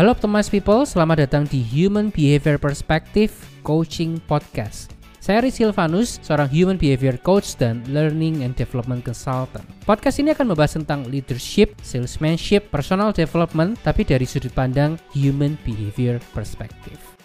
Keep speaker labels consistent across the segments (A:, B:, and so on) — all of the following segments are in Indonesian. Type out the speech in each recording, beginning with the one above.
A: Halo Optimize People, selamat datang di Human Behavior Perspective Coaching Podcast. Saya Riz Silvanus, seorang Human Behavior Coach dan Learning and Development Consultant. Podcast ini akan membahas tentang leadership, salesmanship, personal development, tapi dari sudut pandang Human Behavior Perspective.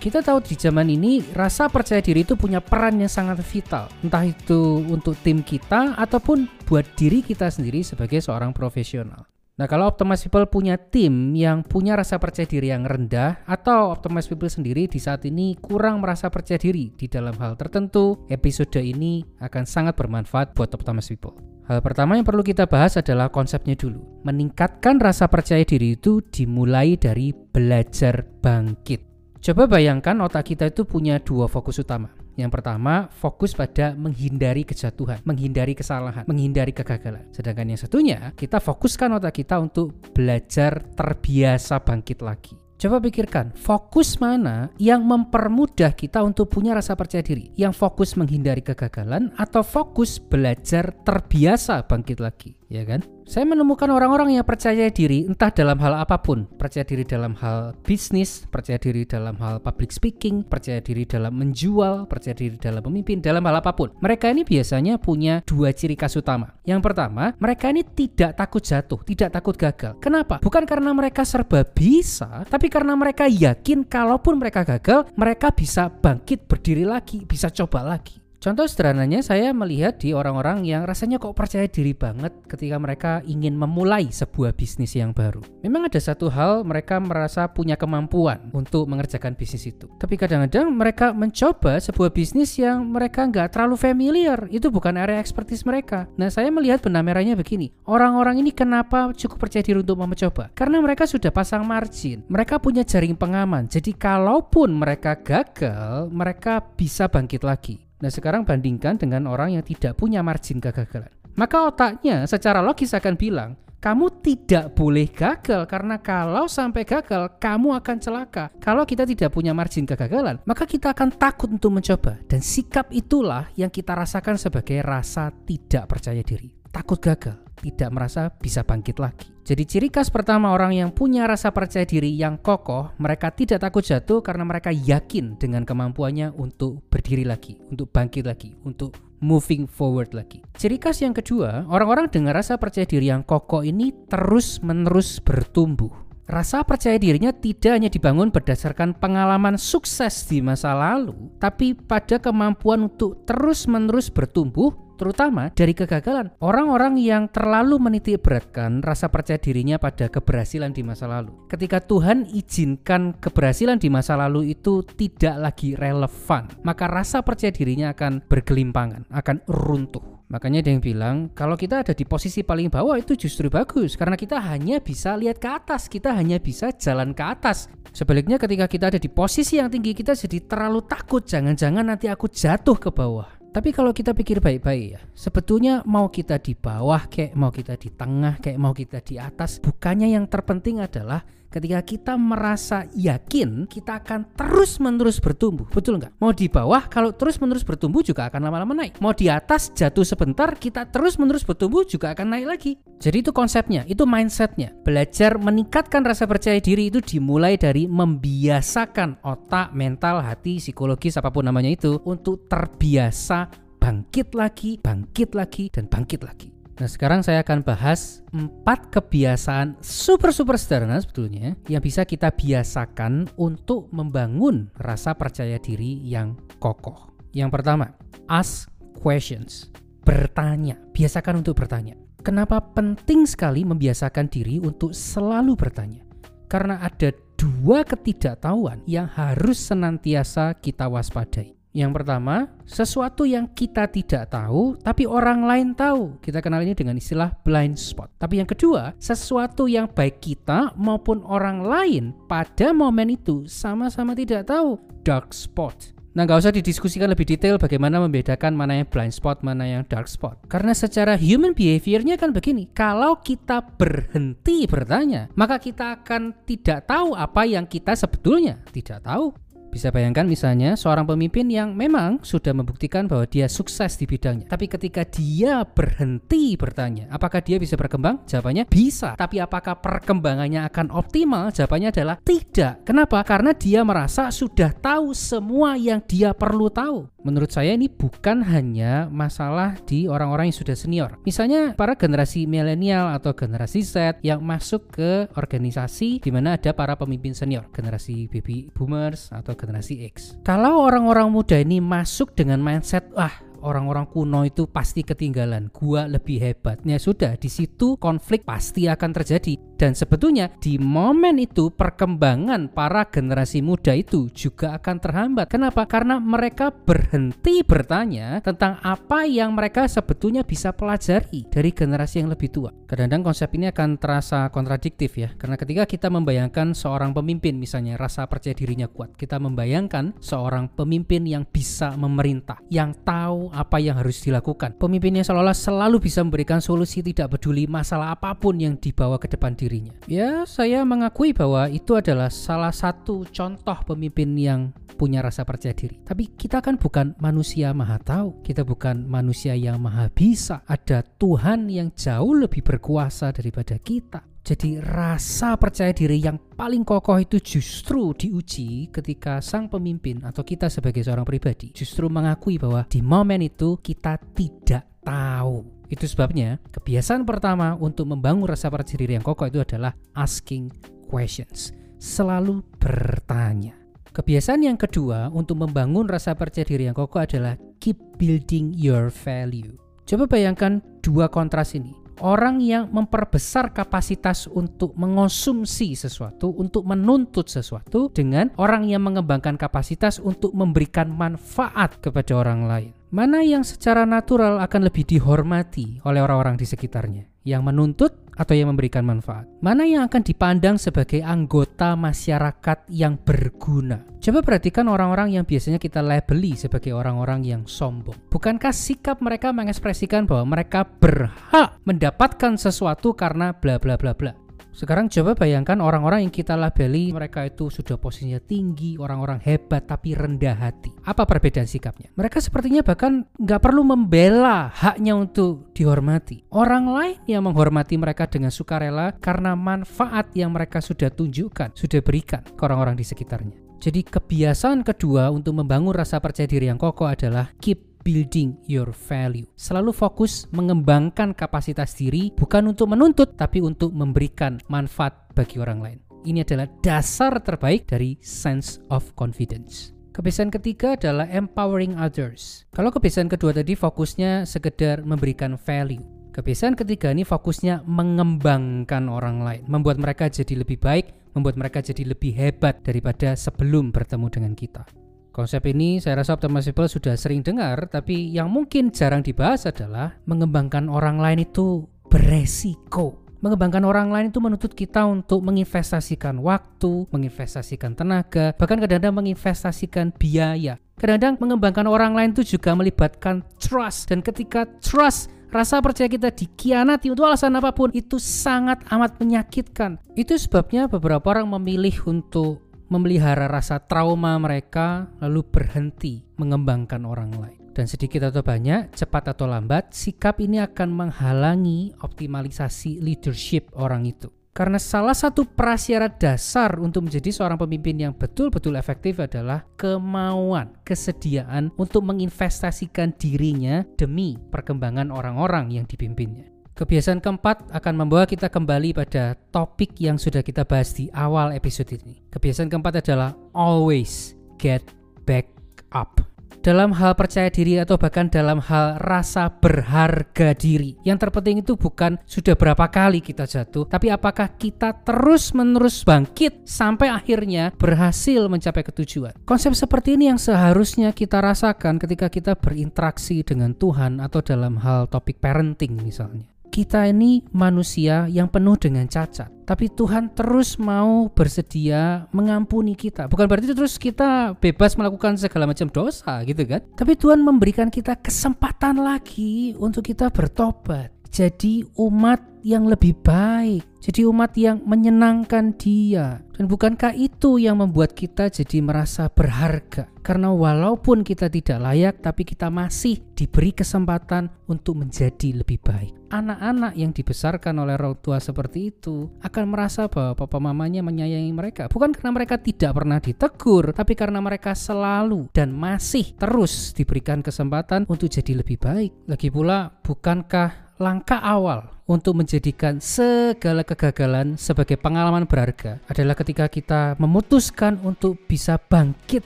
A: Kita tahu di zaman ini rasa percaya diri itu punya peran yang sangat vital, entah itu untuk tim kita ataupun buat diri kita sendiri sebagai seorang profesional. Nah, kalau Optimize People punya tim yang punya rasa percaya diri yang rendah atau Optimize People sendiri di saat ini kurang merasa percaya diri di dalam hal tertentu, episode ini akan sangat bermanfaat buat Optimize People. Hal pertama yang perlu kita bahas adalah konsepnya dulu. Meningkatkan rasa percaya diri itu dimulai dari belajar bangkit. Coba bayangkan otak kita itu punya dua fokus utama. Yang pertama, fokus pada menghindari kejatuhan, menghindari kesalahan, menghindari kegagalan. Sedangkan yang satunya, kita fokuskan otak kita untuk belajar terbiasa bangkit lagi. Coba pikirkan, fokus mana yang mempermudah kita untuk punya rasa percaya diri? Yang fokus menghindari kegagalan atau fokus belajar terbiasa bangkit lagi? Ya kan? Saya menemukan orang-orang yang percaya diri entah dalam hal apa pun, percaya diri dalam hal bisnis, percaya diri dalam hal public speaking, percaya diri dalam menjual, percaya diri dalam memimpin, dalam hal apa pun. Mereka ini biasanya punya dua ciri khas utama. Yang pertama, mereka ini tidak takut jatuh, tidak takut gagal. Kenapa? Bukan karena mereka serba bisa, tapi karena mereka yakin kalaupun mereka gagal, mereka bisa bangkit berdiri lagi, bisa coba lagi. Contoh sederhananya saya melihat di orang-orang yang rasanya kok percaya diri banget ketika mereka ingin memulai sebuah bisnis yang baru. Memang ada satu hal mereka merasa punya kemampuan untuk mengerjakan bisnis itu. Tapi kadang-kadang mereka mencoba sebuah bisnis yang mereka nggak terlalu familiar. Itu bukan area ekspertis mereka. Nah saya melihat benang merahnya begini. Orang-orang ini kenapa cukup percaya diri untuk mencoba? Karena mereka sudah pasang margin. Mereka punya jaring pengaman. Jadi kalaupun mereka gagal, mereka bisa bangkit lagi. Nah sekarang bandingkan dengan orang yang tidak punya margin kegagalan. Maka otaknya secara logis akan bilang, kamu tidak boleh gagal karena kalau sampai gagal kamu akan celaka. Kalau kita tidak punya margin kegagalan, maka kita akan takut untuk mencoba dan sikap itulah yang kita rasakan sebagai rasa tidak percaya diri, takut gagal tidak merasa bisa bangkit lagi. Jadi ciri khas pertama orang yang punya rasa percaya diri yang kokoh, mereka tidak takut jatuh karena mereka yakin dengan kemampuannya untuk berdiri lagi, untuk bangkit lagi, untuk moving forward lagi. Ciri khas yang kedua, orang-orang dengan rasa percaya diri yang kokoh ini terus-menerus bertumbuh. Rasa percaya dirinya tidak hanya dibangun berdasarkan pengalaman sukses di masa lalu, tapi pada kemampuan untuk terus-menerus bertumbuh terutama dari kegagalan. Orang-orang yang terlalu menitik beratkan rasa percaya dirinya pada keberhasilan di masa lalu. Ketika Tuhan izinkan keberhasilan di masa lalu itu tidak lagi relevan, maka rasa percaya dirinya akan bergelimpangan, akan runtuh. Makanya ada yang bilang kalau kita ada di posisi paling bawah itu justru bagus karena kita hanya bisa lihat ke atas, kita hanya bisa jalan ke atas. Sebaliknya ketika kita ada di posisi yang tinggi kita jadi terlalu takut jangan-jangan nanti aku jatuh ke bawah. Tapi kalau kita pikir baik-baik ya, sebetulnya mau kita di bawah kayak mau kita di tengah kayak mau kita di atas, bukannya yang terpenting adalah ketika kita merasa yakin kita akan terus-menerus bertumbuh. Betul nggak? Mau di bawah kalau terus-menerus bertumbuh juga akan lama-lama naik. Mau di atas jatuh sebentar kita terus-menerus bertumbuh juga akan naik lagi. Jadi itu konsepnya, itu mindsetnya. Belajar meningkatkan rasa percaya diri itu dimulai dari membiasakan otak, mental, hati, psikologis apa pun namanya itu untuk terbiasa bangkit lagi, bangkit lagi, dan bangkit lagi. Nah sekarang saya akan bahas empat kebiasaan super-super sederhana sebetulnya yang bisa kita biasakan untuk membangun rasa percaya diri yang kokoh. Yang pertama, ask questions. Bertanya, biasakan untuk bertanya. Kenapa penting sekali membiasakan diri untuk selalu bertanya? Karena ada dua ketidaktahuan yang harus senantiasa kita waspadai. Yang pertama, sesuatu yang kita tidak tahu tapi orang lain tahu. Kita kenal ini dengan istilah blind spot. Tapi yang kedua, sesuatu yang baik kita maupun orang lain pada momen itu sama-sama tidak tahu. Dark spot. Nah, nggak usah didiskusikan lebih detail bagaimana membedakan mana yang blind spot, mana yang dark spot. Karena secara human behaviornya kan begini, kalau kita berhenti bertanya, maka kita akan tidak tahu apa yang kita sebetulnya tidak tahu. Bisa bayangkan misalnya seorang pemimpin yang memang sudah membuktikan bahwa dia sukses di bidangnya. Tapi ketika dia berhenti bertanya, apakah dia bisa berkembang? Jawabannya bisa. Tapi apakah perkembangannya akan optimal? Jawabannya adalah tidak. Kenapa? Karena dia merasa sudah tahu semua yang dia perlu tahu. Menurut saya ini bukan hanya masalah di orang-orang yang sudah senior. Misalnya para generasi milenial atau generasi Z yang masuk ke organisasi di mana ada para pemimpin senior, generasi baby boomers atau generasi X. Kalau orang-orang muda ini masuk dengan mindset, "Wah, orang-orang kuno itu pasti ketinggalan. Gua lebih hebatnya sudah di situ konflik pasti akan terjadi. Dan sebetulnya di momen itu perkembangan para generasi muda itu juga akan terhambat. Kenapa? Karena mereka berhenti bertanya tentang apa yang mereka sebetulnya bisa pelajari dari generasi yang lebih tua. Kadang-kadang konsep ini akan terasa kontradiktif ya. Karena ketika kita membayangkan seorang pemimpin misalnya rasa percaya dirinya kuat, kita membayangkan seorang pemimpin yang bisa memerintah, yang tahu apa yang harus dilakukan. Pemimpin yang seolah-olah selalu bisa memberikan solusi tidak peduli masalah apa pun yang dibawa ke depan dirinya. Ya, saya mengakui bahwa itu adalah salah satu contoh pemimpin yang punya rasa percaya diri. Tapi kita kan bukan manusia maha tahu, kita bukan manusia yang maha bisa. Ada Tuhan yang jauh lebih berkuasa daripada kita. Jadi rasa percaya diri yang paling kokoh itu justru diuji ketika sang pemimpin atau kita sebagai seorang pribadi justru mengakui bahwa di momen itu kita tidak tahu. Itu sebabnya kebiasaan pertama untuk membangun rasa percaya diri yang kokoh itu adalah asking questions. Selalu bertanya. Kebiasaan yang kedua untuk membangun rasa percaya diri yang kokoh adalah keep building your value. Coba bayangkan dua kontras ini orang yang memperbesar kapasitas untuk mengonsumsi sesuatu, untuk menuntut sesuatu, dengan orang yang mengembangkan kapasitas untuk memberikan manfaat kepada orang lain. Mana yang secara natural akan lebih dihormati oleh orang-orang di sekitarnya? Yang menuntut atau yang memberikan manfaat? Mana yang akan dipandang sebagai anggota masyarakat yang berguna? Coba perhatikan orang-orang yang biasanya kita labeli sebagai orang-orang yang sombong. Bukankah sikap mereka mengekspresikan bahwa mereka berhak mendapatkan sesuatu karena bla bla bla bla? Sekarang coba bayangkan orang-orang yang kita labeli mereka itu sudah posisinya tinggi, orang-orang hebat tapi rendah hati. Apa perbedaan sikapnya? Mereka sepertinya bahkan nggak perlu membela haknya untuk dihormati. Orang lain yang menghormati mereka dengan sukarela karena manfaat yang mereka sudah tunjukkan, sudah berikan ke orang-orang di sekitarnya. Jadi kebiasaan kedua untuk membangun rasa percaya diri yang kokoh adalah keep building your value. Selalu fokus mengembangkan kapasitas diri bukan untuk menuntut tapi untuk memberikan manfaat bagi orang lain. Ini adalah dasar terbaik dari sense of confidence. Kebiasaan ketiga adalah empowering others. Kalau kebiasaan kedua tadi fokusnya sekedar memberikan value. Kebiasaan ketiga ini fokusnya mengembangkan orang lain, membuat mereka jadi lebih baik, membuat mereka jadi lebih hebat daripada sebelum bertemu dengan kita. Konsep ini saya rasa Optimus People sudah sering dengar, tapi yang mungkin jarang dibahas adalah mengembangkan orang lain itu beresiko. Mengembangkan orang lain itu menuntut kita untuk menginvestasikan waktu, menginvestasikan tenaga, bahkan kadang-kadang menginvestasikan biaya. Kadang-kadang mengembangkan orang lain itu juga melibatkan trust, dan ketika trust rasa percaya kita dikhianati untuk alasan apa pun itu sangat amat menyakitkan. Itu sebabnya beberapa orang memilih untuk memelihara rasa trauma mereka lalu berhenti mengembangkan orang lain. Dan sedikit atau banyak, cepat atau lambat, sikap ini akan menghalangi optimalisasi leadership orang itu. Karena salah satu prasyarat dasar untuk menjadi seorang pemimpin yang betul-betul efektif adalah kemauan, kesediaan untuk menginvestasikan dirinya demi perkembangan orang-orang yang dipimpinnya. Kebiasaan keempat akan membawa kita kembali pada topik yang sudah kita bahas di awal episode ini. Kebiasaan keempat adalah always get back up. Dalam hal percaya diri atau bahkan dalam hal rasa berharga diri. Yang terpenting itu bukan sudah berapa kali kita jatuh, tapi apakah kita terus-menerus bangkit sampai akhirnya berhasil mencapai ketujuan. Konsep seperti ini yang seharusnya kita rasakan ketika kita berinteraksi dengan Tuhan atau dalam hal topik parenting misalnya kita ini manusia yang penuh dengan cacat. Tapi Tuhan terus mau bersedia mengampuni kita. Bukan berarti terus kita bebas melakukan segala macam dosa gitu kan. Tapi Tuhan memberikan kita kesempatan lagi untuk kita bertobat. Jadi umat yang lebih baik, jadi umat yang menyenangkan Dia. Dan bukankah itu yang membuat kita jadi merasa berharga? Karena walaupun kita tidak layak, tapi kita masih diberi kesempatan untuk menjadi lebih baik. Anak-anak yang dibesarkan oleh orang tua seperti itu akan merasa bahwa papa mamanya menyayangi mereka, bukan karena mereka tidak pernah ditegur, tapi karena mereka selalu dan masih terus diberikan kesempatan untuk jadi lebih baik. Lagi pula, bukankah langkah awal untuk menjadikan segala kegagalan sebagai pengalaman berharga adalah ketika kita memutuskan untuk bisa bangkit,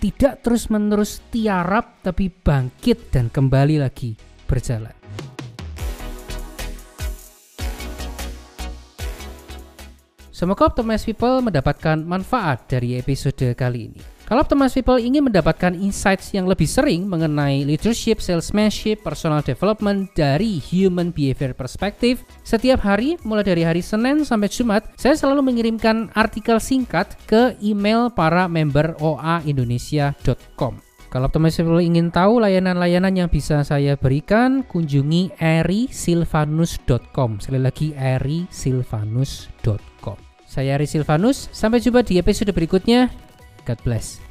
A: tidak terus-menerus tiarap, tapi bangkit dan kembali lagi berjalan. Semoga Optimus People mendapatkan manfaat dari episode kali ini. Kalau Optimus People ingin mendapatkan insights yang lebih sering mengenai leadership, salesmanship, personal development dari human behavior perspective, setiap hari mulai dari hari Senin sampai Jumat, saya selalu mengirimkan artikel singkat ke email para member oaindonesia.com. Kalau People ingin tahu layanan-layanan yang bisa saya berikan, kunjungi erisilvanus.com. Sekali lagi erisilvanus.com. Saya Ari Silvanus, sampai jumpa di episode berikutnya. God bless.